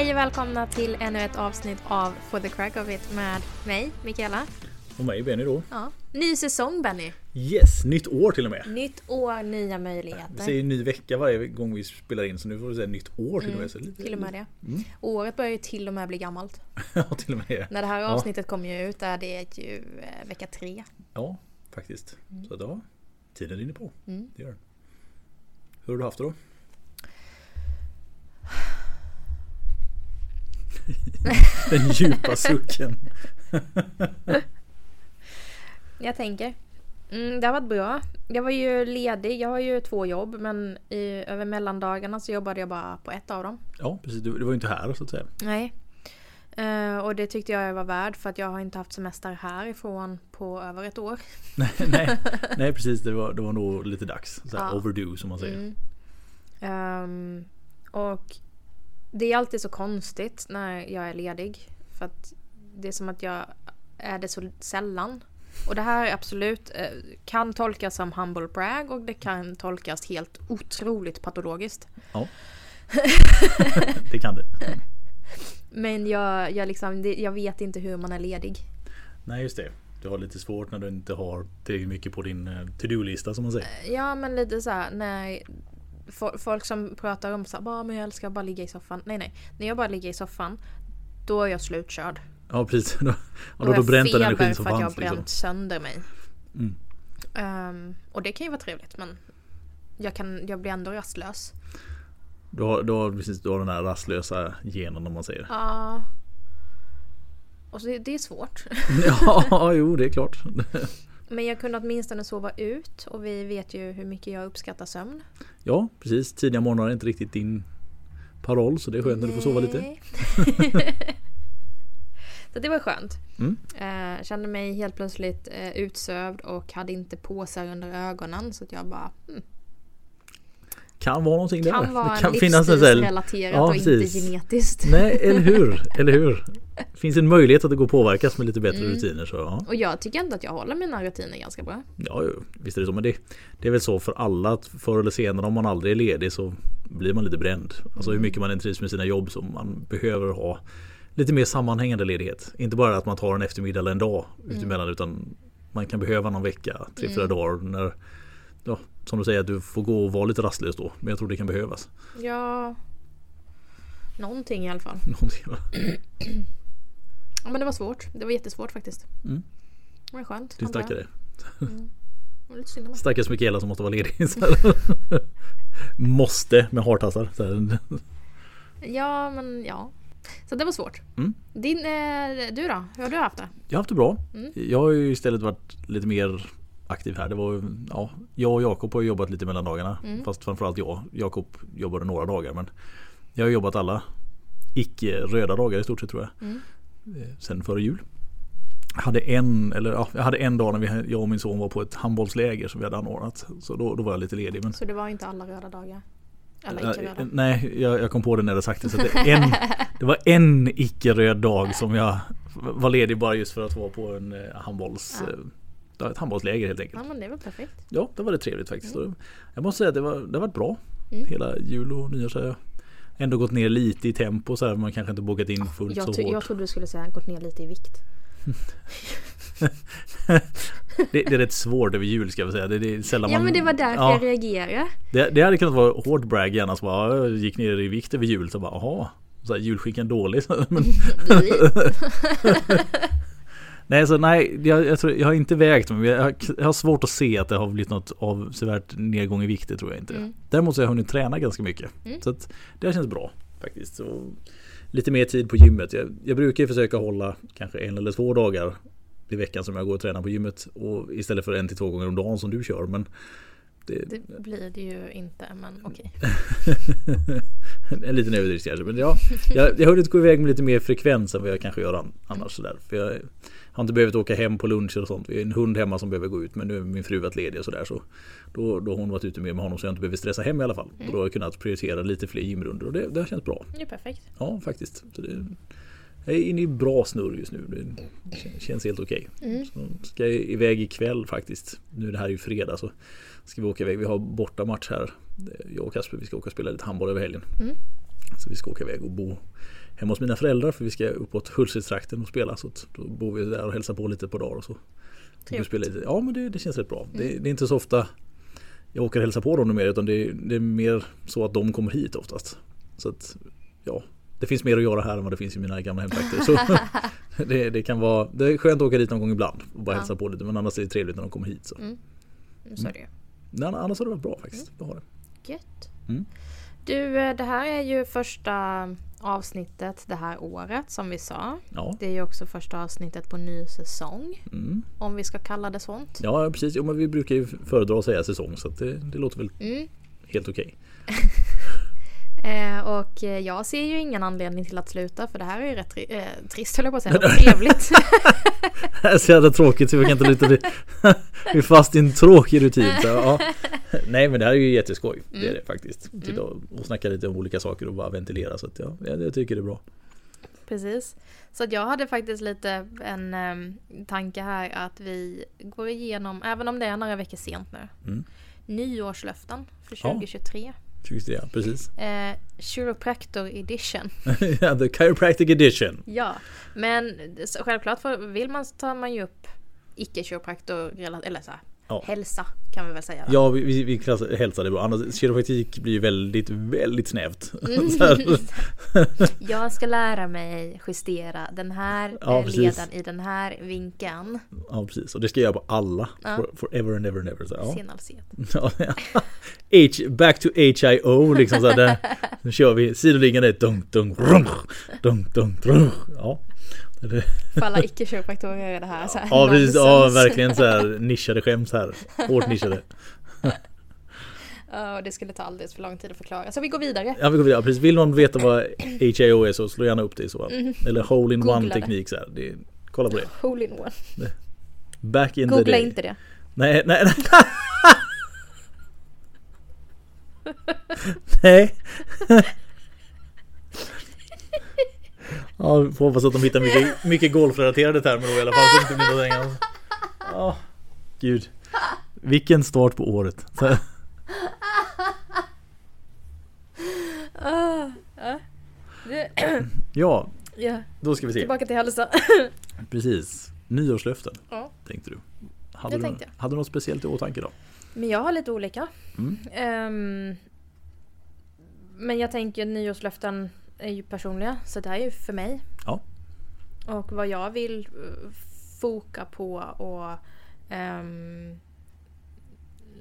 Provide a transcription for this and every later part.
Hej och välkomna till ännu ett avsnitt av For the Crack of It med mig, Mikaela. Och mig Benny då. Ja. Ny säsong Benny! Yes, nytt år till och med. Nytt år, nya Vi möjligheter. säger ny vecka varje gång vi spelar in så nu får vi säga nytt år till och med. Så lite, Mm, Till och med det. Mm. Året börjar ju till och med bli gammalt. ja, till och med det. När det här Ja. avsnittet kommer ju ut är det ju eh, vecka tre. Ja, faktiskt. Så att, ja, tiden rinner på. Mm. Det gör den. Hur har du haft det då? Den djupa sucken. Jag tänker. Mm, det har varit bra. Jag var ju ledig. Jag har ju två jobb men i, över mellandagarna så jobbade jag bara på ett av dem. Ja, precis. Du, du var ju inte här så att säga. Nej. Eh, och det tyckte jag var värd för att jag har inte haft semester härifrån på över ett år. Nej, nej, nej precis. Det var, det var nog lite dags. Så här, Ja. Overdue som man säger. Mm. Ehm, och det är alltid så konstigt när jag är ledig. För att det är som att jag är det så sällan. Och det här är absolut eh, kan tolkas som humble brag och det kan tolkas helt otroligt patologiskt. Ja. det kan det. Men jag, jag, liksom, jag vet inte hur man är ledig. Nej just det. Du har lite svårt när du inte har tillräckligt mycket på din eh, to-do-lista som man säger. Ja men lite så här när folk som pratar om så här, bara men jag älskar att bara ligga i soffan. Nej nej, när jag bara ligger i soffan då är jag slutkörd. Ja precis. Då, Då och då, då bränt den energin som för att jag har fanns. bränt Liksom. sönder mig. Mm. Ehm, och det kan ju vara trevligt men jag, kan, jag blir ändå rastlös. Du, har, du, har, precis, du har den här rastlösa genen om man säger. Ja. Och så det, det är svårt. ja, jo det är klart. Men jag kunde åtminstone sova ut och vi vet ju hur mycket jag uppskattar sömn. Ja, precis. Tidiga morgnar är inte riktigt din paroll så det är skönt när du får sova lite. Så det var skönt. Mm. Eh, kände mig helt plötsligt eh, utsövd och hade inte påsar under ögonen så att jag bara mm, Kan vara någonting där. kan vara det kan finnas en livsstilsrelaterat Ja, och precis. inte genetiskt. Nej, eller hur? Eller hur? Finns en möjlighet att det går att påverkas med lite bättre Mm. rutiner så ja. Och jag tycker ändå att jag håller mina rutiner ganska bra. Ja, visst är det så. Men det, det är väl så för alla att förr eller senare om man aldrig är ledig så blir man lite bränd. Alltså hur mycket man än trivs med sina jobb så man behöver ha lite mer sammanhängande ledighet. Inte bara att man tar en eftermiddag eller en dag utemellan utan man kan behöva någon vecka, tre, fyra dagar när Ja, som du säger att du får gå och vara lite rastlös då. Men jag tror det kan behövas. Ja... Någonting i alla fall. Någonting, va? Ja, men det var svårt. Det var jättesvårt faktiskt. Mm. Det var skönt. Din stackare. Mig. Stackars Mikaela som måste vara ledig. Måste med hartassar. Ja, men ja. Så det var svårt. Mm. Din, eh, du då? Hur har du haft det? Jag har haft det bra. Mm. Jag har ju istället varit lite mer aktiv här. Det var, ja, jag och Jakob har jobbat lite mellan dagarna. Mm. Fast framförallt jag. Jakob jobbade några dagar men jag har jobbat alla icke röda dagar i stort sett tror jag. Mm. Eh, Sen före jul. Jag hade en, eller ja, jag hade en dag när vi, jag och min son var på ett handbollsläger som vi hade anordnat. Så då, då var jag lite ledig. Men, Så det var inte alla röda dagar? Nej, jag, jag kom på det när jag sagt det. Så det, en, det var en icke-röd dag som jag var ledig bara just för att vara på en eh, handbolls... Ja. Ett handbollsläger helt enkelt. Ja, men det var perfekt. Ja, det var det trevligt faktiskt. Och Jag måste säga att det, var, det har varit bra. Mm. Hela jul och nyår så ändå gått ner lite i tempo så här. Man kanske inte bokat in fullt Jag, så hårt. jag trodde du skulle säga gått ner lite i vikt. Det, det är rätt svårt över jul ska jag säga. Det, det är sällan Ja man... men det var därför ja, jag reagerade. det, det hade kunnat vara hårt brag annars bara jag gick ner i vikt över jul så bara jaha. Så här, julskinkan dålig. Men, nej så nej jag, jag, tror, jag har inte vägt men jag har, jag har svårt att se att det har blivit något avsevärt nedgång i vikt. Det tror jag inte. Mm. Däremot så har jag hunnit träna ganska mycket. Mm. Så att det har känts bra faktiskt. Så lite mer tid på gymmet. Jag, jag brukar försöka hålla kanske en eller två dagar i veckan som jag går och tränar på gymmet. Och istället för en till två gånger om dagen som du kör. Men det, Det blir det ju inte men okej. en liten överdrift kanske. Men ja, jag, jag har hunnit gå iväg med lite mer frekvens än vad jag kanske gör an, annars. Sådär. För jag har inte behövt åka hem på luncher och sånt. Vi har en hund hemma som behöver gå ut. Men nu är min fru varit ledig och sådär. Så då, då har hon varit ute mer med honom så jag inte behöver stressa hem i alla fall. Och då har jag kunnat prioritera lite fler gymrundor. Och det, det har känts bra. Det är perfekt. Ja, faktiskt. Så det, jag är inne i bra snurr just nu. Det känns helt okej. Mm. Så ska jag iväg ikväll faktiskt. Nu det här är ju fredag så ska vi åka iväg. Vi har bortamatch här. Jag och Kasper vi ska åka och spela lite handboll över helgen. Mm. Så vi ska åka iväg och bo hemma hos mina föräldrar för vi ska uppåt Hultsfredstrakten och spela. Så då bor vi där och hälsar på lite på dagar och så. Trevligt. spela lite. Ja men det, det känns rätt bra. Det, det är inte så ofta jag åker och hälsar på dem nu mer utan det, det är mer så att de kommer hit oftast. Så att ja, det finns mer att göra här än vad det finns i mina gamla hemtrakter. Så det, det kan vara, det är skönt att åka dit någon gång ibland och bara Ja. hälsa på lite men annars är det trevligt när de kommer hit. Så. Mm. Så är det ju. Nej, annars har det varit bra faktiskt. Det har det. Gött. Mm. Du, eh, det här är ju första avsnittet det här året som vi sa. Ja, Det är ju också första avsnittet på ny säsong. mm. Om vi ska kalla det sånt. ja precis. Jo, men vi brukar ju föredra att säga säsong så det, det låter väl Mm. helt okej. Eh, och eh, jag ser ju ingen anledning till att sluta för det här är ju rätt tri- eh, trist höll jag på att säga. Trevligt. Det är så jävla tråkigt så vi kan inte lite bli, bli fast i en tråkig rutin. Så, ja. Nej men det här är ju jätteskoj. Det är det faktiskt. Titta och, snacka lite om olika saker och bara ventilera. Så att, ja, jag, tycker det är bra. Precis. Så att jag hade faktiskt lite en em, tanke här att vi går igenom, även om det är några veckor sent nu, Mm. nyårslöften för Ja. 2023. 23, precis. Eh, Chiropractor edition. Ja, The chiropractic edition. Ja, men självklart vill man så tar man ju upp icke chiropractor eller så här, Ja. hälsa kan vi väl säga. då. Ja, vi, vi, vi klassar hälsa det bra. Annars kiropraktik blir ju väldigt, väldigt snävt. Mm. Jag ska lära mig justera den här Ja, eh, leden i den här vinkeln. Ja, precis. Och det ska jag göra på alla. Ja. For, forever and ever and ever. Så, ja. H, back to HIO liksom så här, där, Nu kör vi sidoliggande dunk dunk rum, dunk dunk rum. Ja. För alla icke kiropraktorer är det här så här ja, precis, ja verkligen så här nischade skämt här. Hårt nischade. Och det skulle ta alldeles för lång tid att förklara. Så vi går vidare. Ja, vi går vidare. Precis. Vill någon veta vad HIO är så slå gärna upp det i så fall. Eller hole in Googla one det. teknik så här. Det, kolla på det. Hole in one. Back in the Googla day. inte det. Nej, nej, nej. nej. Ja, vi får hoppas att de hittar mycket, mycket golfrelaterade termer då i alla fall. Så inte blir något. Ja, gud. Vilken start på året. Så, Ah, ja. Då ska vi se. tillbaka till hälsa. Precis. Nyårslöften Ja. tänkte du. Hade, Det du, tänkte jag. hade du något speciellt i åtanke då? Men jag har lite olika. Mm. Ehm, men jag tänker nyårslöften är ju personliga. Så det här är ju för mig. Ja. Och vad jag vill eh, foka på och ehm,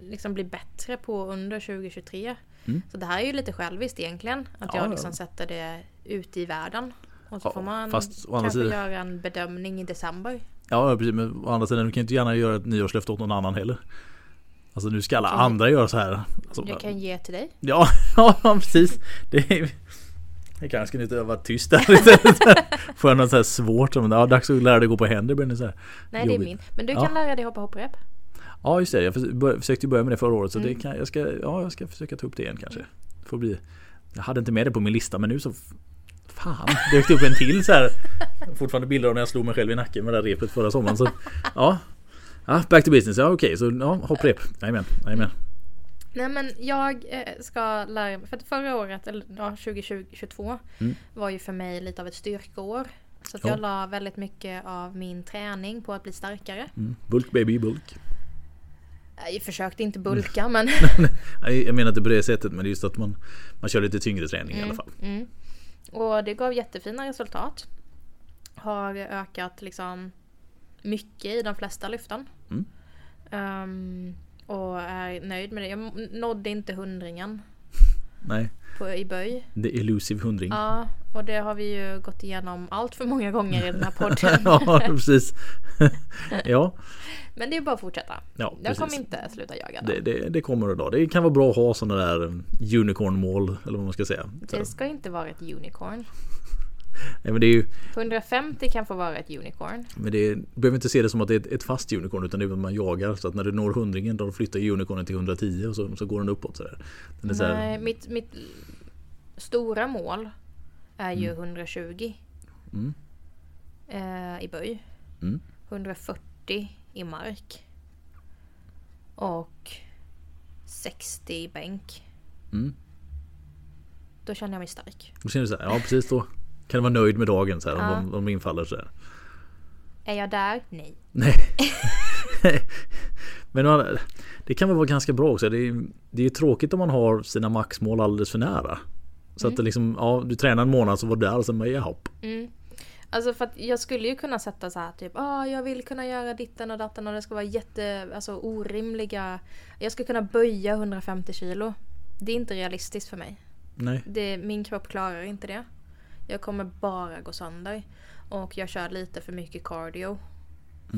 liksom bli bättre på under 2023. Mm. Så det här är ju lite själviskt egentligen. Att Ja, jag ja. liksom sätter det ute i världen. Och så Ja, får man fast kanske sidan- göra en bedömning i december. Ja precis men å andra sidan du kan ju inte gärna göra ett nyårslöfte åt någon annan heller. Alltså nu ska alla andra göra så här. Alltså, Jag kan ge till dig. Ja, ja precis. Det är, jag kanske skulle inte vara tyst där istället. Får jag något så här svårt som ja, dags att lära dig gå på händer. blir det så här. Nej det är Jobbigt. min. Men du Ja. kan lära dig hoppa hopprep. Ja just det, jag försökte börja med det förra året så Mm. det kan, jag, ska, ja, jag ska försöka ta upp det igen kanske. Får bli, jag hade inte med det på min lista men nu så Fan, dök upp en till så här. Fortfarande bilder av när jag slog mig själv i nacken med det där repet förra sommaren. Så, ja. ja, back to business. Ja okej, så ja, hopprep. Jajamän, jajamän. Nej men jag eh, ska lära mig, för att förra året, eller ja, 2022 Mm. var ju för mig lite av ett styrkeår. Så att Ja. jag la väldigt mycket av min träning på att bli starkare. Mm. Bulk baby, bulk. Jag försökte inte bulka men... Nej, Jag menar inte på det sättet men det är just att man, man kör lite tyngre träning i alla fall. Mm. Och det gav jättefina resultat. Har ökat liksom mycket i de flesta lyften. Mm. Och är nöjd med det. Jag nådde inte hundringen Nej, på, i böj. the elusive hundring. Ja, och det har vi ju gått igenom allt för många gånger i den här podden. ja, precis. ja, Men det är bara att fortsätta. ja Jag kommer inte sluta jaga. Det, det, det kommer idag. Det kan vara bra att ha sådana där unicorn-mål eller vad man ska säga. Det ska inte vara ett unicorn. Nej, men det är ju, 150 kan få vara ett unicorn. men det är, du behöver inte se det som att det är ett, ett fast unicorn utan det är att man jagar. Så att när du når hundringen då flyttar unicornen till 110 och så, så går den uppåt. Så där. Den så här, Nej, mitt, mitt stora mål är ju 120 Mm. eh, i böj. Mm. 140 i mark. Och 60 i bänk. Mm. då känner jag mig stark. Då känner du så här, ja precis då kan vara nöjd med dagen så här, Ja. om, de, om de infaller så här. Är jag där? Nej. Nej. Men det kan väl vara ganska bra också. Det är, det är tråkigt om man har sina maxmål alldeles för nära. Så att det liksom, ja du tränar en månad så var du där och sen bara jaha. Mm. Alltså för att jag skulle ju kunna sätta så här typ, ah, jag vill kunna göra ditten och datten och det ska vara jätte, alltså orimliga. Jag ska kunna böja 150 kilo. Det är inte realistiskt för mig. Nej. Det, min kropp klarar inte det. Jag kommer bara gå sönder. Och jag kör lite för mycket cardio.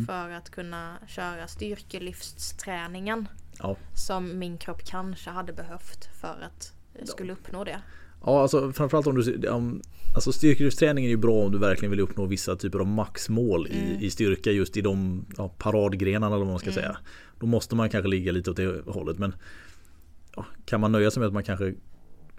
För att kunna köra styrkelyftsträningen. Ja. Som min kropp kanske hade behövt för att jag skulle uppnå det. Ja alltså framförallt om du om, Alltså styrkelyftsträning är ju bra om du verkligen vill uppnå vissa typer av maxmål i, i styrka just i de ja, paradgrenarna eller vad man ska säga. Då måste man kanske ligga lite åt det hållet men ja, Kan man nöja sig med att man kanske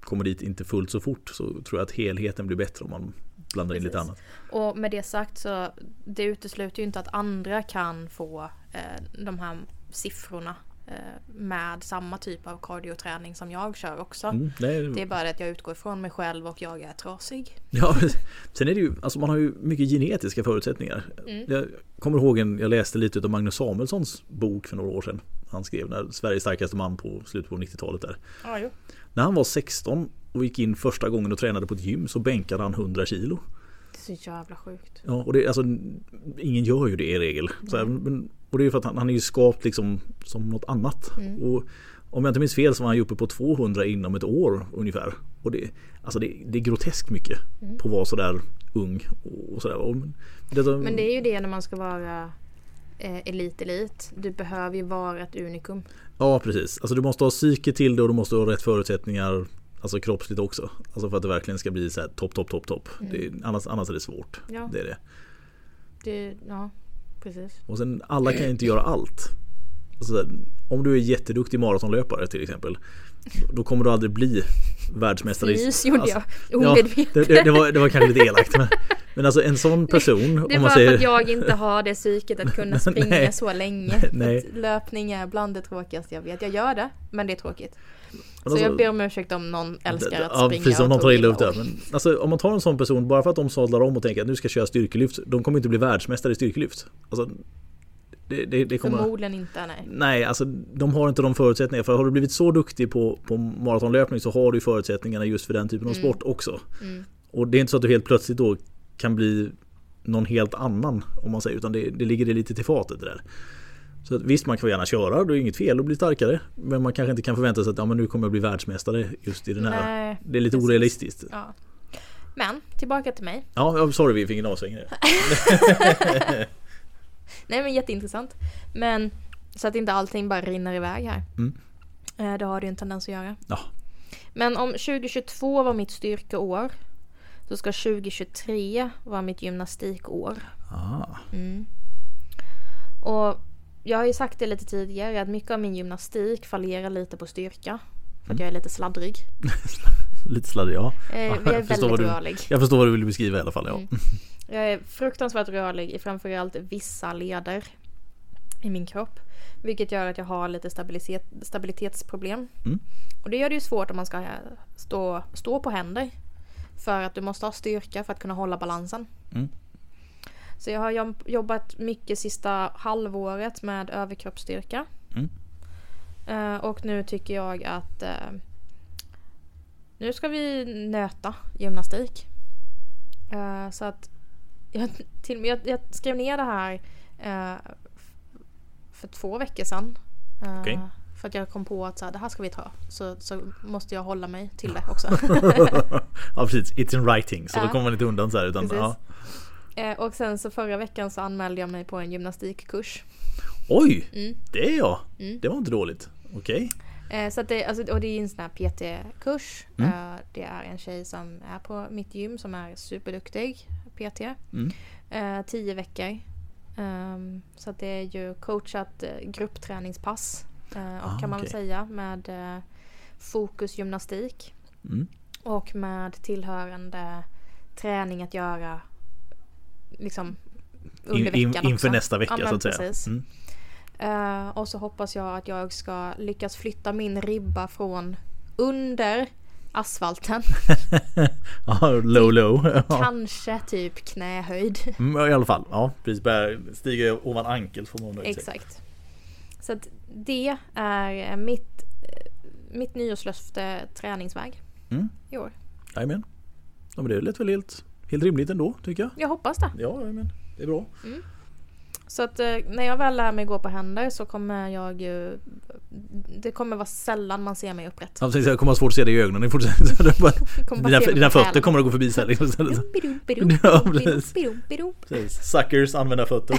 kommer dit inte fullt så fort så tror jag att helheten blir bättre om man blandar in lite Precis. annat. Och med det sagt så det utesluter ju inte att andra kan få eh, de här siffrorna eh, med samma typ av kardioträning som jag kör också. Mm, det är, Det är bara att jag utgår ifrån mig själv och jag är trasig. Ja, sen är det ju, alltså man har ju mycket genetiska förutsättningar. Mm. Jag kommer ihåg en, jag läste lite av Magnus Samuelssons bok för några år sedan. Han skrev när Sveriges starkaste man på slutet på 90-talet där. Ja, jo. När han var 16 och gick in första gången och tränade på ett gym så bänkade han 100 kilo. Det är så jävla sjukt. Ja, och det, alltså, ingen gör ju det i regel. Så här, men, och det är ju för att han, han är ju skapt liksom som något annat. Och om jag inte minns fel så var han ju uppe på 200 inom ett år ungefär. Och det, alltså det, det är groteskt mycket på att vara sådär ung. Och, och sådär. Och, det, Men det är ju det när man ska vara elit-elit. Du behöver ju vara ett unikum. Ja precis. Alltså du måste ha psyke till det och du måste ha rätt förutsättningar. Alltså kroppsligt också. Alltså för att det verkligen ska bli så här topp, topp, topp, topp. Är- Annars, annars är det svårt. Ja. Det är det. Det, ja, precis. Och sen alla kan ju inte göra allt. Alltså, om du är jätteduktig maratonlöpare till exempel. Då kommer du aldrig bli världsmästare. Fys gjorde alltså, jag. Ja, Omedvetet. det, det, det, var, det var kanske lite elakt. Men, men alltså en sån person. Det är bara säger, för att jag inte har det psyket att kunna springa Nej. så länge. Nej. Löpning är bland det tråkigaste jag vet. Jag gör det, men det är tråkigt. Så alltså- jag ber om ursäkt om någon älskar att Ja springa precis om någon tar illa upp det. Men, alltså, om man tar en sån person bara för att de sadlar om och tänker att nu ska jag köra styrkelyft. De kommer inte bli världsmästare i styrkelyft. Alltså, det, det, det kommer... Förmodligen inte, nej. Nej, alltså de har inte de förutsättningarna. För har du blivit så duktig på, på maratonlöpning så har du förutsättningarna just för den typen av sport också. Mm. Och det är inte så att du helt plötsligt då kan bli någon helt annan om man säger utan det, det ligger det lite till fatet det där. Så att, visst man kan gärna köra, det är inget fel att bli starkare. Men man kanske inte kan förvänta sig att ja, men nu kommer jag bli världsmästare just i den här. Nej, Det är lite precis. orealistiskt. Ja. Men, tillbaka till mig. Ja, sorry vi fick en avsväng där. Nej men jätteintressant. Men så att inte allting bara rinner iväg här. Mm. Eh, Det har det ju en tendens att göra. Ja. Men om 2022 var mitt styrkeår så ska 2023 vara mitt gymnastikår. Ah, Mm. Och jag har ju sagt det lite tidigare att mycket av min gymnastik fallerar lite på styrka. För att jag är lite sladdrig. lite sladdig ja. Eh, Ja, jag är jag förstår väldigt vad du- rörlig. Jag förstår vad du vill beskriva i alla fall. Ja. Mm. Jag är fruktansvärt rörlig i framförallt vissa leder i min kropp. Vilket gör att jag har lite stabilitet, stabilitetsproblem. Mm. Och det gör det ju svårt om man ska stå, stå på händer. För att du måste ha styrka för att kunna hålla balansen. Mm. Så jag har jobb- jobbat mycket sista halvåret med överkroppsstyrka. Mm. Eh, och nu tycker jag att eh, nu ska vi nöta gymnastik. Eh, så att jag, till, jag, jag skrev ner det här f- för två veckor sedan. Eh, Okej. För att jag kom på att så här, det här ska vi ta. Så, så måste jag hålla mig till det också. ja precis, it's in writing. Så då kommer man inte undan så här. Utan, ja. Och sen så förra veckan så anmälde jag mig på en gymnastikkurs. Oj, Mm. det är jag. Mm. Det var inte dåligt. Okej. Eh, så att det, alltså, och det är en sån här PT-kurs. Mm. Eh, det är en tjej som är på mitt gym som är superduktig PT. Mm. Eh, tio veckor. Ehm, så att det är ju coachat eh, gruppträningspass. eh, och Ah, kan man okej. säga med eh, fokus gymnastik. Mm. Och med tillhörande träning att göra liksom under In, veckan inför också. nästa vecka Ja, så att säga. Mm. Eh, och så hoppas jag att jag ska lyckas flytta min ribba från under asfalten. ja, low low. Kanske typ knähöjd. Mm, I alla fall, ja precis. Börjar stiga ovan ankel får man Exakt. Så att det är mitt, mitt nyårslöfte träningsväg mm. i år. Jajamän. Ja men det lät väl helt, helt rimligt ändå tycker jag. Jag hoppas det. Ja, men det är bra. Mm. Så att eh, när jag väl lär mig gå på händer så kommer jag ju Det kommer vara sällan man ser mig upprätt. Ja, precis, jag kommer ha svårt att se dig i ögonen i fortsättningen. dina dina fötter kommer att gå förbi så här liksom. ja, precis. Suckers använda fötter.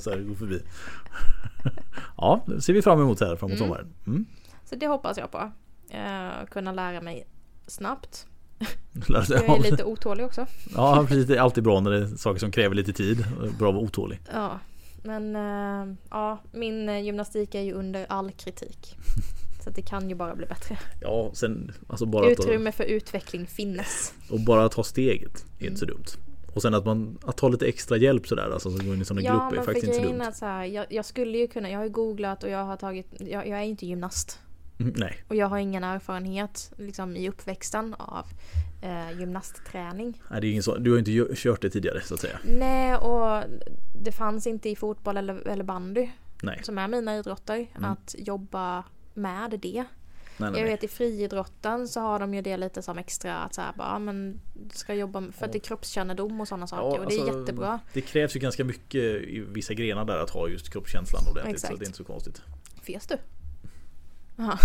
så här, gå förbi. ja, det ser vi fram emot här framåt mm. sommaren. Mm. Så det hoppas jag på. Uh, kunna lära mig snabbt. jag är lite otålig också. Ja precis, det är alltid bra när det är saker som kräver lite tid. Bra att vara otålig. Ja, men uh, ja, min eh, gymnastik är ju under all kritik. Så det kan ju bara bli bättre. Ja, sen alltså bara Utrymme att, för utveckling finnes. Och bara att ta steget är mm. inte så dumt. Och sen att man att ta lite extra hjälp sådär, alltså som går in i sådana ja, grupper är faktiskt inte så dumt. Så här, jag, jag, skulle ju kunna, jag har ju googlat och jag har tagit, jag, jag är inte gymnast. Mm, nej. Och jag har ingen erfarenhet liksom, i uppväxten av eh, gymnastträning. Nej, det är ingen så, du har inte kört det tidigare så att säga. Nej, och det fanns inte i fotboll eller, eller bandy. Nej. Som är mina idrotter. Mm. Att jobba med det. Nej, nej, jag vet i friidrotten så har de ju det lite som extra att så här, bara, men ska jobba för att det är kroppskännedom och sådana saker ja, och det är alltså, jättebra. Det krävs ju ganska mycket i vissa grenar där att ha just kroppskänslan ordentligt Exakt. så det är inte så konstigt. Fes du? Aha.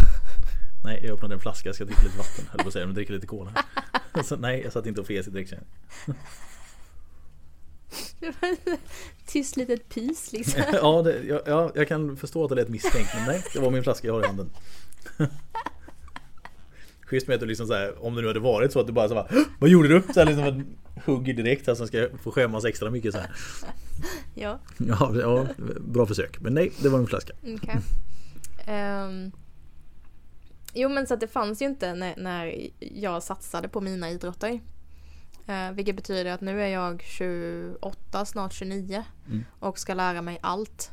Nej, jag öppnade en flaska, jag ska dricka lite vatten. Höll på att säga, men dricka lite cola. Så, nej, jag satt inte och fes i drickkännaren. Tyst litet pys liksom. ja, det, ja, ja, jag kan förstå att det lät misstänkt. Men nej, det var min flaska jag har i handen. Schysst med att du liksom så här, om det nu hade varit så att du bara så här, Vad gjorde du? Så här liksom en hugg direkt här som ska få skämmas extra mycket så här. Ja. ja. Ja, bra försök. Men nej, det var en flaska. Okay. Um, ehm, jo men så att det fanns ju inte när, när jag satsade på mina idrotter. Uh, vilket betyder att nu är jag 28, snart 29 mm. och ska lära mig allt.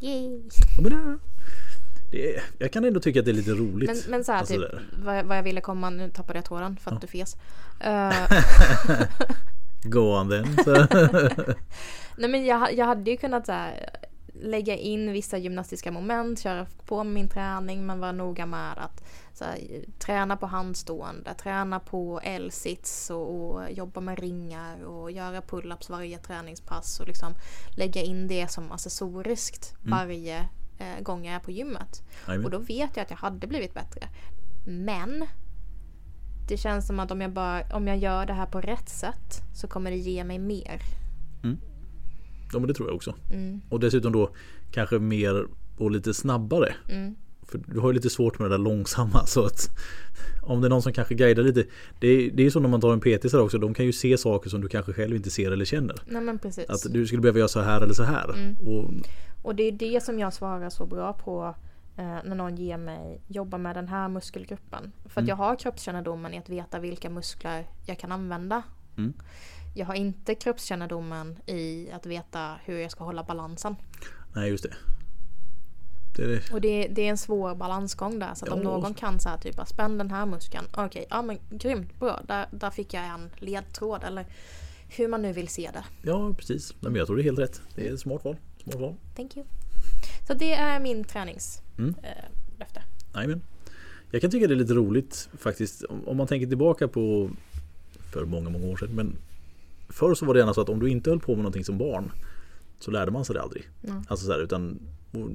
Yay! Det, jag kan ändå tycka att det är lite roligt. Men, men så här, alltså typ, vad, vad, jag ville komma, nu tappade jag tråden för att ja. du fes. Uh, Gå on then. Nej men jag, jag hade ju kunnat så här, lägga in vissa gymnastiska moment, köra på min träning men vara noga med att här, träna på handstående, träna på L-sits och, och, jobba med ringar och göra pull-ups varje träningspass och liksom lägga in det som accessoriskt mm. varje eh, gång jag är på gymmet. Amen. Och då vet jag att jag hade blivit bättre. Men det känns som att om jag, bara, om jag gör det här på rätt sätt så kommer det ge mig mer. Mm. Ja men det tror jag också. Mm. Och dessutom då kanske mer och lite snabbare. Mm. För du har ju lite svårt med det där långsamma så att om det är någon som kanske guidar lite. Det är, det är så när man tar en PT så också. De kan ju se saker som du kanske själv inte ser eller känner. Nej men precis. Att du skulle behöva göra så här eller så här. Mm. Och, och det är det som jag svarar så bra på eh, när någon ger mig jobba med den här muskelgruppen. För att mm. jag har kroppskännedomen i att veta vilka muskler jag kan använda. Mm. Jag har inte kroppskännedomen i att veta hur jag ska hålla balansen. Nej just det. Det det. Och det, det, är en svår balansgång där. Så att ja. om någon kan så här typ spänn den här muskeln. Okej, okay, ja men grymt bra. Där, där fick jag en ledtråd. Eller hur man nu vill se det. Ja precis. Men jag tror det är helt rätt. Det är ett smart val. Smart val. Thank you. Så det är min träningslöfte. Mm. Eh, jag kan tycka det är lite roligt faktiskt. Om man tänker tillbaka på för många, många år sedan. Men förr så var det gärna så att om du inte höll på med någonting som barn så lärde man sig det aldrig. Mm. Alltså så här, utan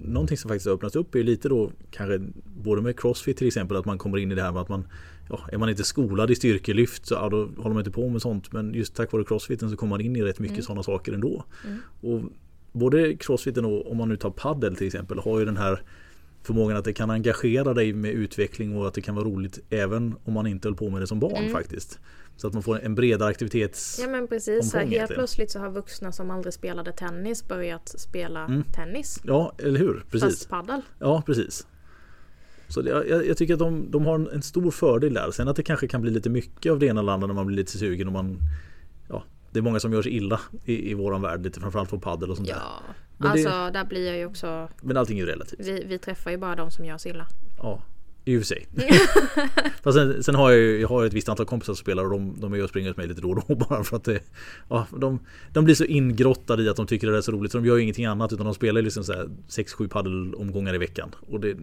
någonting som faktiskt har öppnats upp är lite då kanske både med Crossfit till exempel att man kommer in i det här med att man ja, Är man inte skolad i styrkelyft så ja, då håller man inte på med sånt men just tack vare Crossfiten så kommer man in i rätt mycket mm. sådana saker ändå. Mm. Och både Crossfiten och om man nu tar paddel till exempel har ju den här förmågan att det kan engagera dig med utveckling och att det kan vara roligt även om man inte höll på med det som barn mm. faktiskt. Så att man får en bredare aktivitets Ja men precis, så helt plötsligt så har vuxna som aldrig spelade tennis börjat spela mm. tennis. Ja, eller hur? Precis. Fast paddel. Ja, precis. Så det, jag, jag, tycker att de, de har en, en, stor fördel där. Sen att det kanske kan bli lite mycket av det ena eller andra när man blir lite sugen och man Ja, det är många som gör sig illa i, i våran värld, lite framförallt på paddel och sånt ja. där. Men alltså det, där blir jag ju också Men allting är ju relativt. Vi, vi träffar ju bara de som gör sig illa. Ja. I och för sig. Fast sen, sen, har jag ju jag har ett visst antal kompisar som spelar och de, de är och springer med mig lite då och då bara för att det, ja, de, de blir så ingrottade i att de tycker det är så roligt så de gör ju ingenting annat utan de spelar liksom 6-7 paddelomgångar i veckan. Och det,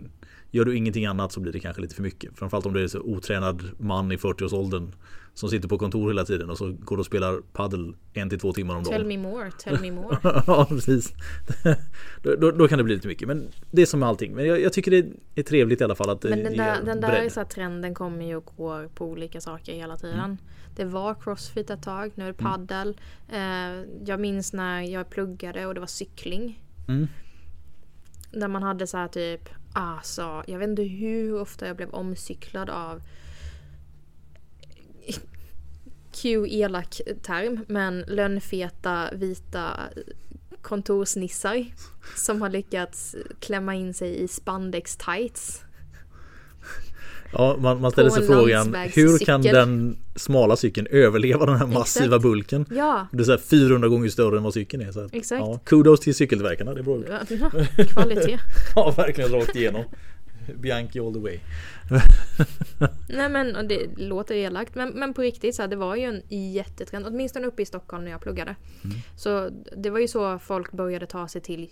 gör du ingenting annat så blir det kanske lite för mycket. Framförallt om du är så otränad man i 40-årsåldern som sitter på kontor hela tiden och så går du och spelar paddel en till två timmar om dagen. Tell me more, tell me more. ja, precis. då, då, då, kan det bli lite mycket. Men det är som med allting. Men jag, jag tycker det är trevligt i alla fall att Men den där, den där så trenden kommer ju och går på olika saker hela tiden. Mm. Det var crossfit ett tag, nu är det mm. paddel. Mm. Jag minns när jag pluggade och det var cykling. Mm. Där man hade så här typ, alltså jag vet inte hur ofta jag blev omcyklad av Q elak term, men lönnfeta vita kontorsnissar som har lyckats klämma in sig i spandex tights. Ja, man, man ställer sig frågan hur kan den smala cykeln överleva den här massiva Exakt. bulken? Ja. Det är så här 400 gånger större än vad cykeln är. Så Exakt. Ja, kudos till cykeltillverkarna, det är bra. Ja, kvalitet. ja, verkligen rakt igenom. Bianchi all the way. Nej men det låter elakt men, men på riktigt så här, det var ju en jättetrend. Åtminstone uppe i Stockholm när jag pluggade. Mm. Så det var ju så folk började ta sig till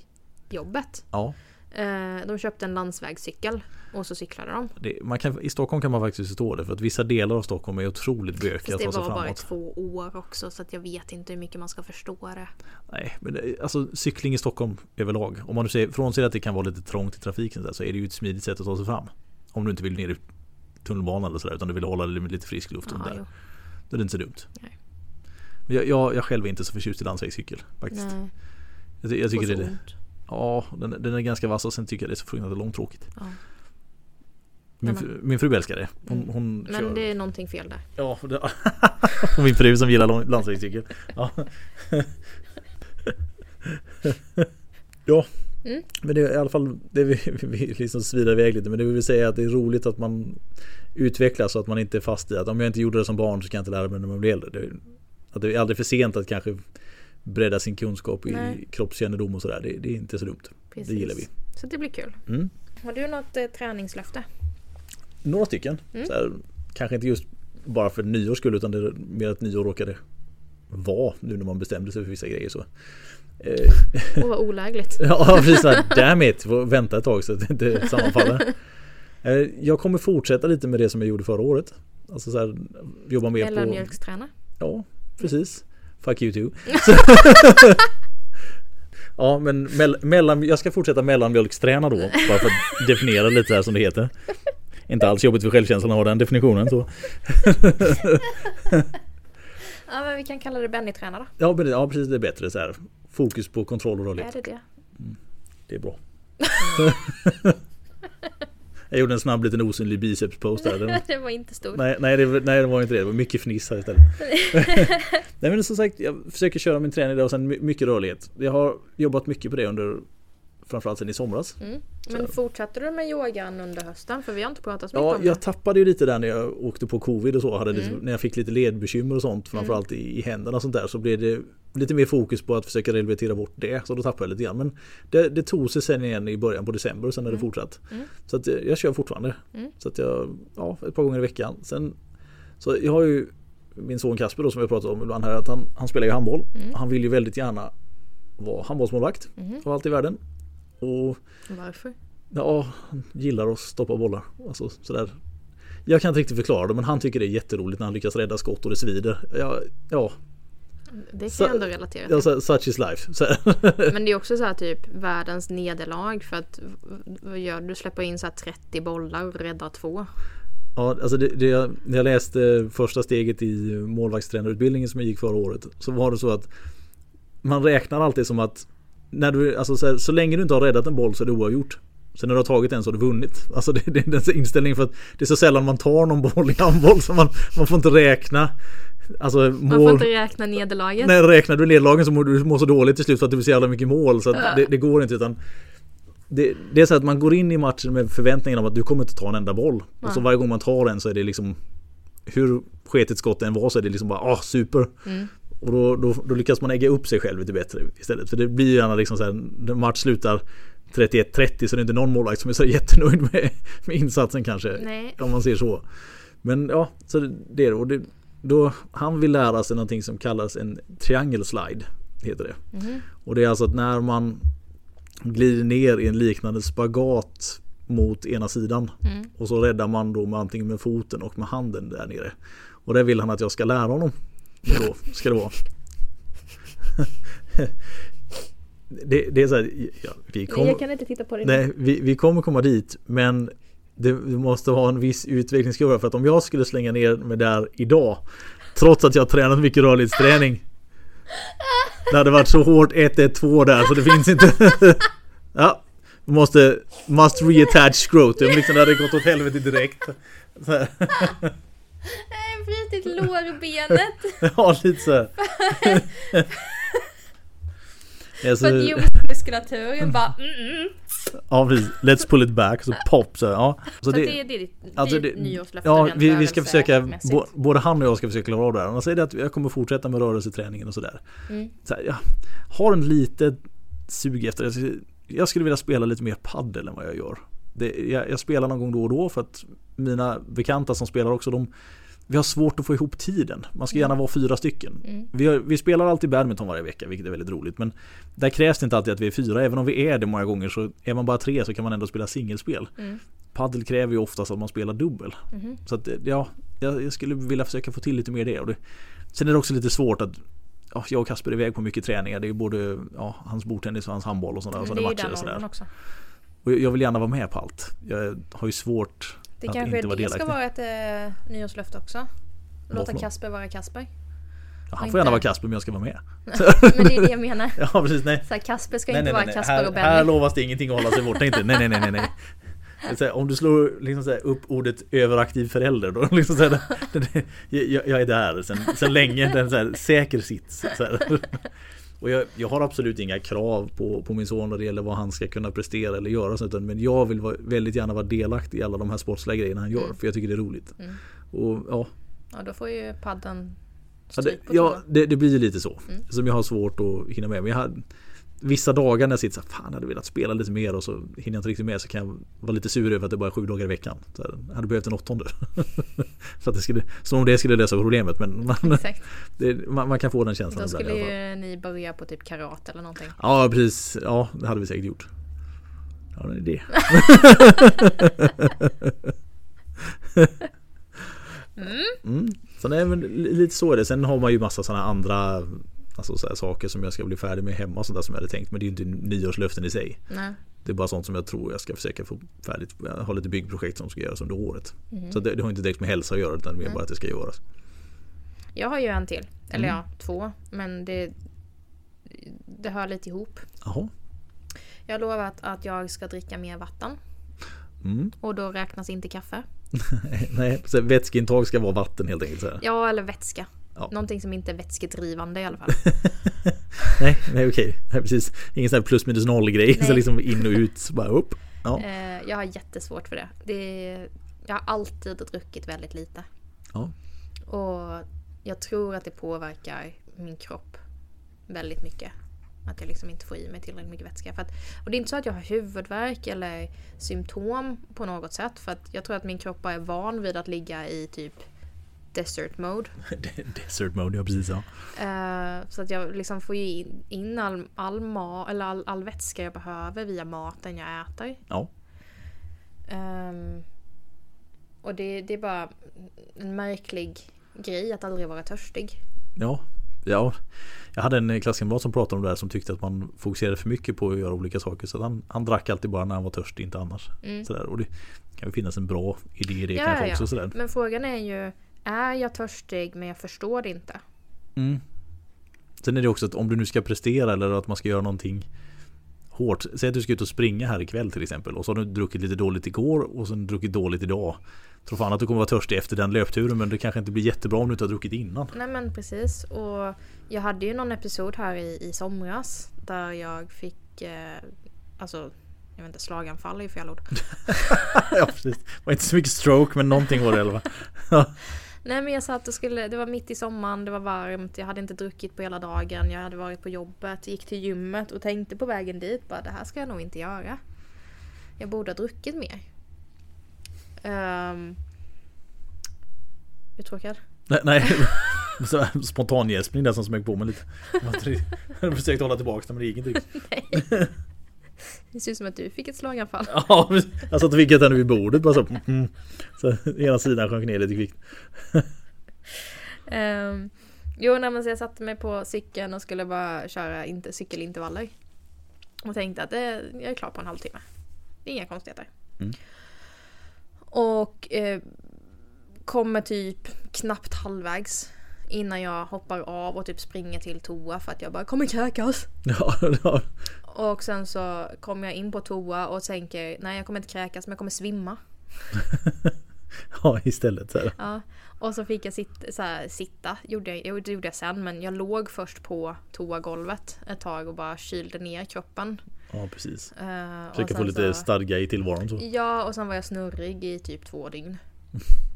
jobbet. Ja. Eh, de köpte en landsvägscykel och så cyklade de. Det, man kan, I Stockholm kan man faktiskt förstå det för att vissa delar av Stockholm är otroligt bökiga att ta sig framåt. Det var bara två år också så att jag vet inte hur mycket man ska förstå det. Nej, men det, alltså cykling i Stockholm överlag. Om man nu ser, frånser att det kan vara lite trångt i trafiken så är det ju ett smidigt sätt att ta sig fram. Om du inte vill ner i tunnelbanan eller sådär utan du vill hålla dig med lite frisk luft. Aha, där. Då är det inte så dumt. Nej. Jag, jag, jag själv är inte så förtjust i landsvägscykel faktiskt. Nej. Jag, jag tycker det är ont. Ja, den, den, är ganska vass och sen tycker jag det är så fruktansvärt långtråkigt. Ja. Min, fru, min fru älskar det. Hon, mm. hon Men kör. det är någonting fel där. Ja, det, och min fru som gillar landsvägscykel. Ja. ja. Mm. Men det är i alla fall, det vi, vi liksom svidar iväg lite, men det vill säga att det är roligt att man utvecklas så att man inte är fast i att om jag inte gjorde det som barn så kan jag inte lära mig när man blir äldre. Det, att det är aldrig för sent att kanske bredda sin kunskap i Nej. kroppskännedom och sådär. Det, det, är inte så dumt. Precis. Det gillar vi. Så det blir kul. Mm. Har du något eh, träningslöfte? Några stycken. Mm. Här, kanske inte just bara för nyår skull utan det är mer att nyår råkade vara nu när man bestämde sig för vissa grejer. Så. Eh, Åh vad olägligt. ja precis, damn it, får vänta ett tag så att det inte sammanfaller. Eh, jag kommer fortsätta lite med det som jag gjorde förra året. Alltså så här, jobba mer på... mjölksträna. Ja, precis. Fuck you too. ja men mellan, jag ska fortsätta mellanmjölksträna då. Bara för att definiera lite här som det heter. Inte alls jobbigt för självkänslan att ha den definitionen så. ja men vi kan kalla det Benny-träna då. Ja, ja precis det är bättre så här. Fokus på kontroll och rörlighet. Är det det? Mm, det är bra. Jag gjorde en snabb liten osynlig biceps post där. Den, det var inte stor. Nej, nej, det, nej, det var inte det. Det var mycket fniss här istället. nej men som sagt, jag försöker köra min träning där och sen mycket rörlighet. Jag har jobbat mycket på det under Framförallt sen i somras. Mm. Men fortsatte du med yogan under hösten? För vi har inte pratat så mycket ja, om det. Jag tappade ju lite där när jag åkte på covid och så. Hade mm. lite, när jag fick lite ledbekymmer och sånt. Framförallt mm. i, i händerna och sånt där. Så blev det lite mer fokus på att försöka rehabilitera bort det. Så då tappade jag lite grann. Men det, det tog sig sen igen i början på december och sen har det mm. fortsatt. Mm. Så att jag kör fortfarande. Så att jag, ja, ett par gånger i veckan. Sen, så jag har ju min son Kasper då som jag pratat om ibland här. Att han, han spelar ju handboll. Mm. Han vill ju väldigt gärna vara handbollsmålvakt. Mm. Av allt i världen. Och, Varför? Ja, han gillar att stoppa bollar. Alltså, sådär. Jag kan inte riktigt förklara det men han tycker det är jätteroligt när han lyckas rädda skott och det svider. Ja, ja. Det kan jag ändå relatera till. Ja, such is life. men det är också så här typ världens nederlag för att vad gör du? Släpper in så 30 bollar och räddar två. Ja, alltså det, det, när jag läste första steget i målvaktstränarutbildningen som jag gick förra året så var det så att man räknar alltid som att när du, alltså så, här, så länge du inte har räddat en boll så är det oavgjort. Sen när du har tagit en så har du vunnit. Alltså det, det är den inställningen för att det är så sällan man tar någon boll i handboll så man, man får inte räkna. Alltså, mål, man får inte räkna nederlaget. Nej, räknar du nederlagen så mår du mår så dåligt till slut för att det blir så jävla mycket mål. Så att det, det, går inte utan det, det, är så att man går in i matchen med förväntningen om att du kommer inte ta en enda boll. Ja. Och så varje gång man tar en så är det liksom Hur sketigt skott än var så är det liksom bara ah super. Mm. Och då, då, då, lyckas man ägga upp sig själv lite bättre istället. För det blir ju gärna liksom så här, när match slutar 31-30 så det är inte någon målvakt som är så jättenöjd med, med insatsen kanske. Nej. Om man ser så. Men ja, så det, det är det. Då, han vill lära sig någonting som kallas en triangle slide. Heter det. Mhm. Och det är alltså att när man glider ner i en liknande spagat mot ena sidan. Mm. Och så räddar man då med antingen med foten och med handen där nere. Och det vill han att jag ska lära honom. Då ska det vara. det, det är så här, ja, vi kommer... Jag kan inte titta på det. Nej, vi, vi kommer komma dit men det måste ha en viss utvecklingskurva för att om jag skulle slänga ner mig där idag Trots att jag tränat mycket rörlighetsträning Det hade varit så hårt 1-1-2 där så det finns inte. Ja Måste Must reattach scrotum liksom det hade gått åt helvete direkt så brutit lårbenet. Ja lite så. Alltså, För att ljumskmuskulaturen bara mm, mm. ja precis, let's pull it back så pop så ja. Så det, det är ditt, Alltså det, nyårslöfte ja, vi, vi ska försöka, bo, både han och jag ska försöka klara av det här. Han säger det att jag kommer fortsätta med rörelseträningen och sådär. Mm. Så här, har en lite sug efter, jag skulle, jag skulle vilja spela lite mer paddel än vad jag gör. Det, jag, jag spelar någon gång då och då för att mina bekanta som spelar också, de, vi har svårt att få ihop tiden. Man ska gärna vara fyra stycken. Mm. Vi, har, vi spelar alltid badminton varje vecka, vilket är väldigt roligt. Men där krävs det inte alltid att vi är fyra. Även om vi är det många gånger så är man bara tre så kan man ändå spela singelspel. Mm. Paddel kräver ju oftast att man spelar dubbel. Mhm. Så att ja, jag, skulle vilja försöka få till lite mer det. Och det sen är det också lite svårt att ja, jag och Kasper är iväg på mycket träningar. Det är både ja, hans bordtennis och hans handboll och sådana Men och sådana matcher och sådär. också. Och jag vill gärna vara med på allt. Jag har ju svårt Det att kanske inte vara det ska vara ett eh, nyårslöfte också. Låta? Kasper vara Kasper. Ja, han får gärna vara Kasper men jag ska vara med. Men det är det jag menar. Ja precis, nej. Så här, Kasper ska Nej, inte nej, vara nej. Kasper Här, och här Benny. lovas det ingenting att hålla sig borta inte. Nej, nej, nej, nej, här, om du slår liksom här, upp ordet överaktiv förälder då liksom så här, jag, jag är där sen, sen länge, det är en så här, säker sits. Så här. Och jag, jag har absolut inga krav på, på min son när det gäller vad han ska kunna prestera eller göra. så, Utan, men jag vill vara, väldigt gärna vara delaktig i alla de här sportsliga grejerna han gör. Mm. För jag tycker det är roligt. Mm. Och ja, Ja, då får ju padden stryk på ja det, det blir ju lite så. Mm. Som jag har svårt att hinna med. Men jag har, vissa dagar när jag sitter så här, fan jag hade velat spela lite mer och så hinner jag inte riktigt med så kan jag vara lite sur över att det bara är sju dagar i veckan. Så här, jag hade behövt en åttonde. så att det skulle, som om det skulle lösa problemet. Men man, det, man, man kan få den känslan Då skulle ju ni börja på typ karate eller någonting. Ja precis, ja det hade vi säkert gjort. Ja det är det. Mm. Mm. Så nej, men lite så är det. Sen har man ju massa sådana andra alltså, så här, saker som jag ska bli färdig med hemma sånt där som jag hade tänkt. Men det är ju inte nyårslöften i sig. Nej. Det är bara sånt som jag tror jag ska försöka få färdigt. Jag har lite byggprojekt som ska göras under året. Mhm. Så det, det har inte direkt med hälsa att göra utan mer Nej. bara att det ska göras. Jag har ju en till. Eller Mm. ja, två. Men det, det hör lite ihop. Jaha. Jag har lovat att jag ska dricka mer vatten. Mm. Och då räknas inte kaffe. Nej, vätskeintag ska vara vatten helt enkelt. Så här. Ja, eller vätska. Ja. Någonting som inte är vätskedrivande i alla fall. Nej, nej okej. Nej, precis. Ingen sån här plus minus noll grej. Så liksom in och ut. Bara upp. Ja. Eh, jag har jättesvårt för det. det. Jag har alltid druckit väldigt lite. Ja. Och jag tror att det påverkar min kropp väldigt mycket. Att jag liksom inte får i mig tillräckligt mycket vätska. För att, och det är inte så att jag har huvudvärk eller symptom på något sätt. För att jag tror att min kropp bara är van vid att ligga i typ desert mode. Desert mode, ja precis ja. Eh, så att jag liksom får ju in, in all, all, ma- eller all, all vätska jag behöver via maten jag äter. Ja. Ehm, och det, det är bara en märklig grej att aldrig vara törstig. Ja, ja. Jag hade en klasskamrat som pratade om det här som tyckte att man fokuserade för mycket på att göra olika saker. Så han, han drack alltid bara när han var törstig, inte annars. Mm. Sådär. Och det kan ju finnas en bra idé i det Ja, kanske ja, också. Sådär. Men frågan är ju, är jag törstig men jag förstår inte? Mm. Sen är det också att om du nu ska prestera eller att man ska göra någonting hårt. Säg att du ska ut och springa här ikväll till exempel. Och så har du druckit lite dåligt igår och sen druckit dåligt idag. Tror fan att du kommer vara törstig efter den löpturen men det kanske inte blir jättebra om du inte har druckit innan. Nej men precis. Och jag hade ju någon episod här i, i somras där jag fick, eh, alltså, jag vet inte, slaganfall är ju fel ord. ja precis. Det var inte så mycket stroke men någonting var det i alla fall. Nej men jag satt och skulle, det var mitt i sommaren, det var varmt, jag hade inte druckit på hela dagen, jag hade varit på jobbet, gick till gymmet och tänkte på vägen dit bara det här ska jag nog inte göra. Jag borde ha druckit mer. Um, uttråkad? Nej, nej. Spontan där som smög på mig lite. Jag har försökt hålla tillbaka det men det gick inte riktigt. Det ser ut som att du fick ett slaganfall. Ja, jag satt och fick ett vid bordet bara så. Mm. Så ena sidan sjönk ner lite kvickt. Um, jo, nej, men så jag satte mig på cykeln och skulle bara köra inte, cykelintervaller. Och tänkte att det, jag är klar på en halvtimme. Det är inga konstigheter. Mm. Och eh, kommer typ knappt halvvägs innan jag hoppar av och typ springer till toa för att jag bara kommer kräkas. Ja, ja. Och sen så kommer jag in på toa och tänker nej jag kommer inte kräkas men jag kommer svimma. ja istället så här. Ja. Och så fick jag sitta, så här, sitta. Gjorde jag, det gjorde jag sen men jag låg först på toagolvet ett tag och bara kylde ner kroppen. Ja precis. Uh, Försöka få lite så, stadga i tillvaron så. Ja och sen var jag snurrig i typ två dygn.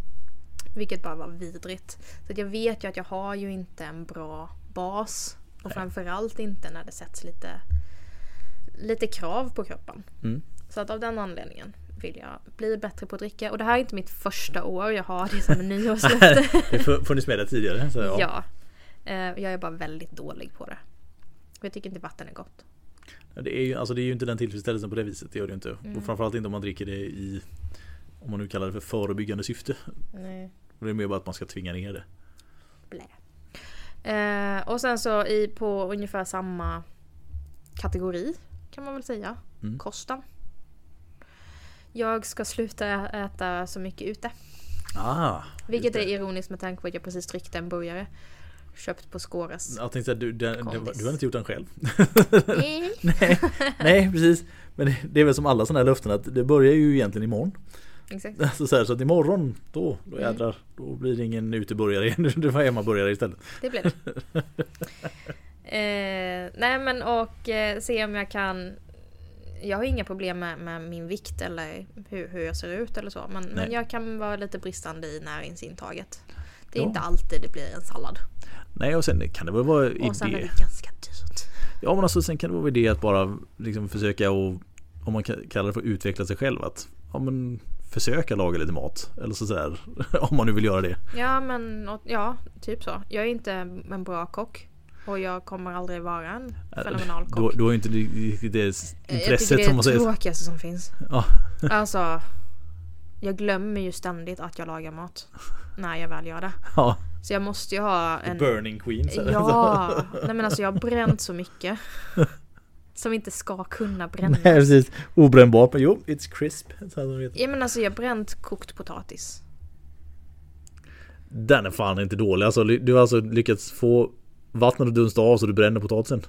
Vilket bara var vidrigt. Så jag vet ju att jag har ju inte en bra bas. Och Nej. framförallt inte när det sätts lite, lite krav på kroppen. Mm. Så att av den anledningen vill jag bli bättre på att dricka. Och det här är inte mitt första år jag har det som nyårslöfte. det har funnits med det tidigare. Så ja. ja. Eh, jag är bara väldigt dålig på det. Jag tycker inte vatten är gott. Det är ju, alltså det är ju inte den tillfredsställelsen på det viset. Det gör det inte. Mm. Och framförallt inte om man dricker det i Om man nu kallar det för förebyggande syfte. Nej. Det är mer bara att man ska tvinga ner det. Blä. Eh, och sen så i, på ungefär samma kategori kan man väl säga. Mm. Kosten. Jag ska sluta äta så mycket ute. Ah, Vilket är ironiskt med tanke på att jag precis tryckte en burgare. Köpt på Skåres. Jag tänkte att du, den, du, du har inte gjort den själv. nej. nej, nej, precis. Men det är väl som alla sådana här löften att det börjar ju egentligen imorgon. Exakt. Alltså så, här, så att imorgon då, då mm. jädrar, då blir det ingen uteburgare igen. Det var hemmaburgare istället. Det blir det. eh, nej men och eh, se om jag kan jag har inga problem med, med min vikt eller hur, hur, jag ser ut eller så. Men, men jag kan vara lite bristande i näringsintaget. Det är ja. inte alltid det blir en sallad. Nej och sen kan det väl vara idé. Och sen är det ganska dyrt. Ja men alltså sen kan det vara idé att bara liksom försöka och om man kallar det för att utveckla sig själv att ja men försöka laga lite mat. Eller så där, om man nu vill göra det. Ja men ja, typ så. Jag är inte en bra kock. Och jag kommer aldrig vara en äh, fenomenal kock. Du, du har inte det, det intresset som man säger. Det är det tråkigaste som finns. Ja. Alltså, jag glömmer ju ständigt att jag lagar mat. När jag väl gör det. Ja. Så jag måste ju ha en... The burning queen. Ja, nej men alltså jag har bränt så mycket. Som inte ska kunna brännas. Nej precis. Obrännbart men jo, it's crisp. Ja men alltså jag har bränt kokt potatis. Den är fan inte dålig. Alltså, du har alltså lyckats få vattnet att dunsta av så du bränner potatisen.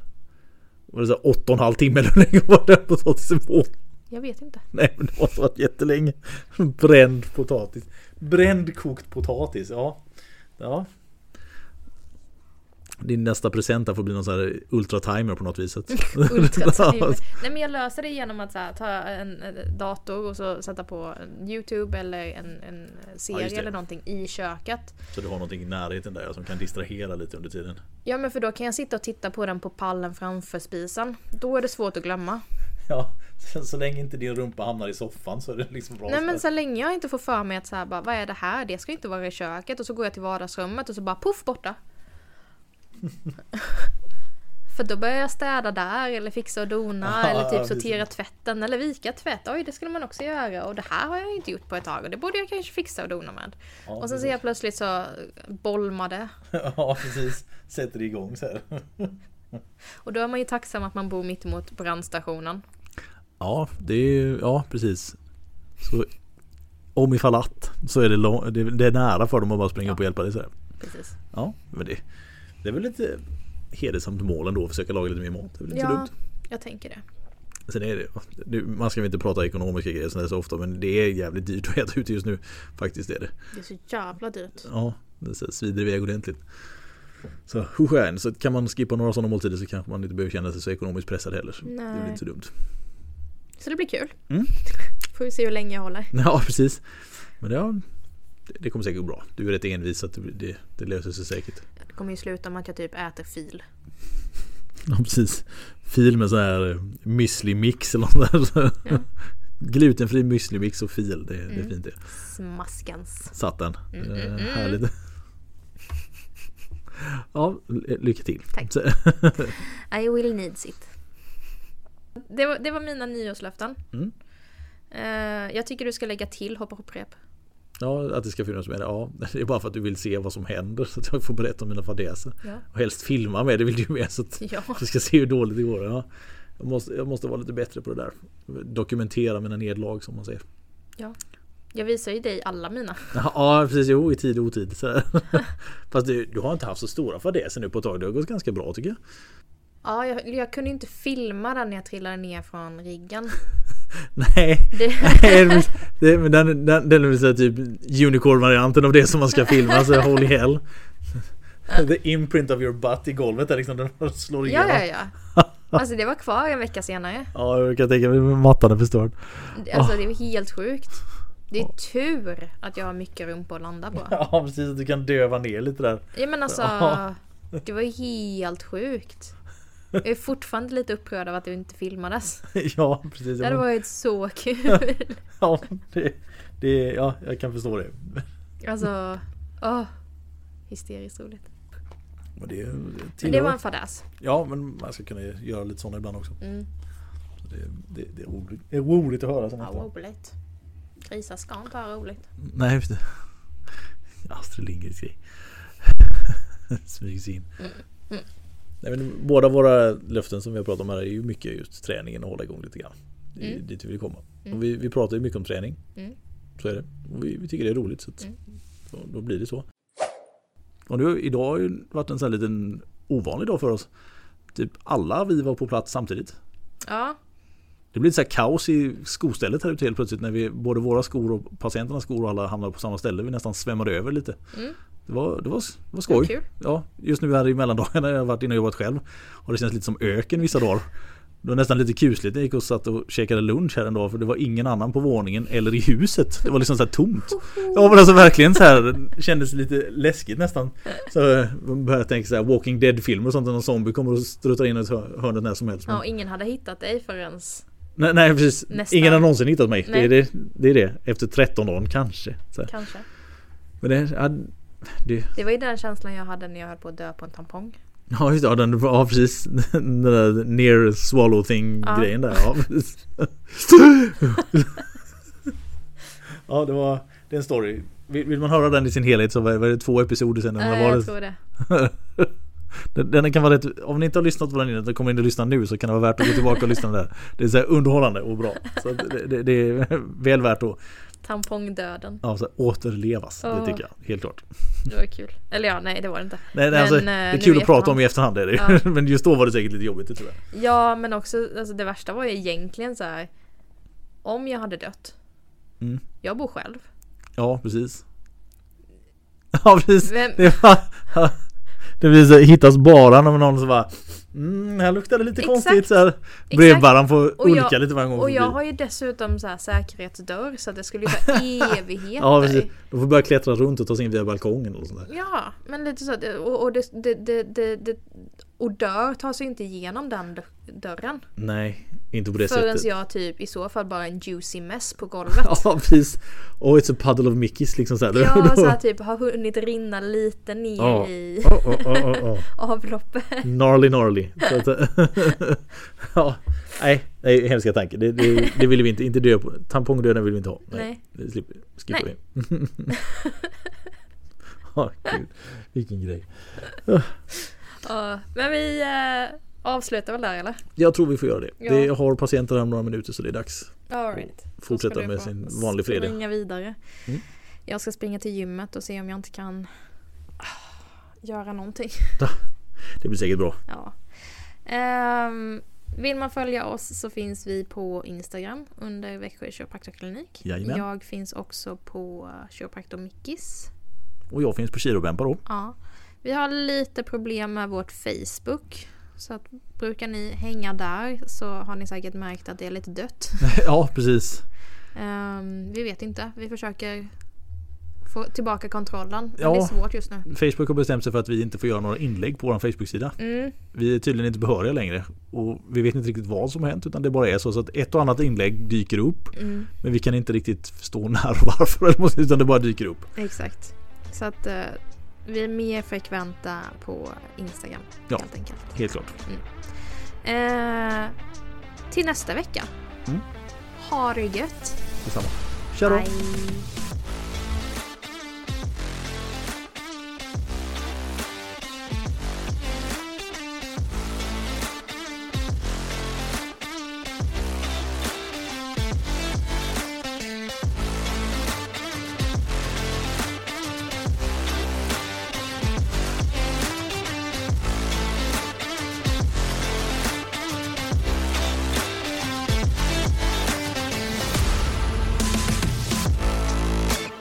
Var det så åtta och en halv timme eller hur länge var den potatisen på? Jag vet inte. Nej men det måste varit jättelänge. Bränd potatis. Bränd kokt potatis, ja. Ja, din nästa present får bli någon sån här ultra-timer på något vis. ultra-timer. Nej men jag löser det genom att här, ta en dator och så sätta på Youtube eller en, en serie ja, eller någonting i köket. Så du har någonting i närheten där som kan distrahera lite under tiden? Ja men för då kan jag sitta och titta på den på pallen framför spisen. Då är det svårt att glömma. Ja, så, så länge inte din rumpa hamnar i soffan så är det liksom bra. Nej men så länge jag inte får för mig att så här, bara, vad är det här? Det ska inte vara i köket och så går jag till vardagsrummet och så bara puff borta. För då börjar jag städa där eller fixa och dona Aha, eller typ sortera precis. tvätten eller vika tvätt. Oj, det skulle man också göra och det här har jag inte gjort på ett tag och det borde jag kanske fixa och dona med. Ja, och sen ser jag plötsligt så bolmade. ja, precis. Sätter det igång så här. och då är man ju tacksam att man bor mitt emot brandstationen. Ja, det är ja precis. Så om ifall att så är det, lång, det, det är nära för dem att bara springa ja. upp och hjälpa dig så här. Precis. Ja, men det, det är väl lite hedersamt mål ändå att försöka laga lite mer mat. Det är väl inte ja, så dumt. jag tänker det. Sen är det, man ska väl inte prata ekonomiska grejer sådär så ofta men det är jävligt dyrt att äta ute just nu. Faktiskt är det. Det är så jävla dyrt. Ja, det svider iväg ordentligt. Så så kan man skippa några sådana måltider så kanske man inte behöver känna sig så ekonomiskt pressad heller. Nej. Det väl inte så dumt. Så det blir kul. Mm. Får vi se hur länge jag håller. Ja, precis. Men det, det, kommer säkert gå bra. Du är rätt envis så det, det, det löser sig säkert. Kommer ju sluta med att jag typ äter fil. Ja precis. Fil med så här eh, müsli mix eller något där. Ja. Glutenfri müsli mix och fil. Det, det är Mm. fint det. Smaskans. Satt den. Mm, Eh, mm, mm. Härligt. Ja, ly- lycka till. Tack. I will need it. Det var, det var mina nyårslöften. Mm. Eh, jag tycker du ska lägga till hoppa hopprep. Ja, att det ska finnas med det. Ja, det är bara för att du vill se vad som händer så att jag får berätta om mina fadäser. Ja. Och helst filma med, det vill du ju med så att Ja. du ska se hur dåligt det går. Ja. Jag, måste, jag måste vara lite bättre på det där. Dokumentera mina nederlag som man säger. Jag visar ju dig alla mina. Ja precis, jo i tid och otid. Så. Fast du, du har inte haft så stora fadäser nu på ett tag. Det har gått ganska bra tycker jag. Ja, jag, jag kunde inte filma den när jag trillade ner från riggen. Nej, Det, det, men den, den, den är väl så här typ unicorn-varianten av det som man ska filma. Så holy hell. The imprint of your butt i golvet där liksom. Den slår igenom. ja, ja, ja. Alltså det var kvar en vecka senare. Ja, jag kan tänka mig mattan är förstörd. Alltså det var helt sjukt. Det är tur att jag har mycket rum på att landa på. Ja precis, att du kan döva ner lite där. Ja men alltså, det var helt sjukt. Jag är fortfarande lite upprörd av att det inte filmades. Ja precis. Det hade varit så kul. ja, det, det, ja, jag kan förstå det. Alltså, åh. Hysteriskt roligt. Men det, Men det var en fadäs. Ja men man ska kunna göra lite sådana ibland också. Mm. Så det, det, det, är roligt. det är roligt att höra. sånt Ja, roligt. Grisar ska inte ha roligt. Nej just det. Astrid Lindgrens grej. Smyger sig in. Mm, mm. Nej, men båda våra löften som vi har pratat om här är ju mycket just träningen och hålla igång lite grann. Det är Mm. dit vi vill komma. Mm. Och vi, vi pratar ju mycket om träning. Mm. Så är det. Och vi, vi tycker det är roligt så, att, Mm. då blir det så. Och nu, idag har ju varit en sån här liten ovanlig dag för oss. Typ alla vi var på plats samtidigt. Ja, Det blir så här kaos i skostället här ute helt plötsligt när vi både våra skor och patienternas skor och alla hamnade på samma ställe. Vi nästan svämmade över lite. Mm. Det var, det var, det var det skoj. kul. Ja, just nu här i mellandagarna har jag varit inne och jobbat själv. Och det känns lite som öken vissa dagar. Det var nästan lite kusligt när jag gick och satt och käkade lunch här en dag för det var ingen annan på våningen eller i huset. Det var liksom så här tomt. Ja men alltså verkligen så här det kändes lite läskigt nästan. Så jag började tänka så här Walking Dead filmer och sånt när någon zombie kommer och struttar in i hörnet när som helst. Ja, och ingen hade hittat dig förrän... nej, nej precis. Nästan. Ingen har någonsin hittat mig. Det är det, det är det. Efter 13 dagar kanske. Så. Kanske. Men det, ja, det, Det var ju den känslan jag hade när jag höll på att dö på en tampong. Ja just det, ja, den, ja precis. Den där near swallow thing Ja. grejen där. Ja, ja det var det är en story. Vill, man höra den i sin helhet så var var det två episoder sen. var jag det, tror det. den, den kan vara rätt, om ni inte har lyssnat på den innan och kommer in och lyssna nu så kan det vara värt att gå tillbaka och lyssna där. Det är så underhållande och bra. Så det, det, det är väl värt att Tampongdöden. ja, så återlevas. Det Ja. tycker jag, helt klart. Det var kul. Eller ja, nej det var det inte. Nej, nej, alltså, eh, det är kul att prata om i efterhand. Är det. Ja. Men just då var det säkert lite jobbigt, det tror jag. Ja, men också alltså, det värsta var ju egentligen så här. Om jag hade dött. Mm. Jag bor själv. Ja, precis. Ja, precis. Vem, Det, blir så, hittas bara när någon som bara mm, här luktar det lite Exakt. konstigt så här. Brevbäraren får Och jag- lite varje gång och jag har ju dessutom så här säkerhetsdörr så att det skulle ju ta evigheter. Ja, precis. De får börja klättra runt och ta sig in via balkongen och sånt där. Ja, men lite så. Och, och, det, det, det, det, och dörr tar sig inte igenom den dö- dörren. Nej, inte på det Förrän sättet. jag typ i så fall bara en juicy mess på golvet. Ja, precis. Oh, it's a puddle of Mickeys liksom så här. Ja, Då- så här, typ har hunnit rinna lite ner Ja. i Oh, oh, oh, oh, oh. avloppet. Gnarly gnarly. Ja, nej, nej, hemska tanke. Det, det, det vill vi inte, inte dö på. Tampongdöden vill vi inte ha. Nej, Nej. det slipper skippar vi. Ja, gud. Vilken grej. Ja, men vi eh, avslutar väl där eller? Jag tror vi får göra det. Ja. det har patienter här om några minuter så det är dags. All right. Fortsätta med sin vanlig fredag. Springa vidare. Mm. Jag ska springa till gymmet och se om jag inte kan ah, göra någonting. Det blir säkert bra. Ja. Ehm, vill man följa oss så finns vi på Instagram under Växjö kiropraktorklinik. Jag finns också på Kiropraktor Mickis. Och jag finns på Kirobempa då. Ja. Vi har lite problem med vårt Facebook. Så att brukar ni hänga där så har ni säkert märkt att det är lite dött. ja, precis. Ehm, vi vet inte. Vi försöker få tillbaka kontrollen. Ja. det är svårt just nu. Facebook har bestämt sig för att vi inte får göra några inlägg på vår Facebook-sida. Mm, Vi är tydligen inte behöriga längre. Och vi vet inte riktigt vad som har hänt utan det bara är så. Så att ett och annat inlägg dyker upp. mm, Men vi kan inte riktigt förstå när och varför. Utan det bara dyker upp. exakt. Så att eh, vi är mer frekventa på Instagram Ja. helt enkelt. Helt klart. Eh, till nästa vecka. Mm. Ha det gött. Detsamma. Tja då! Bye.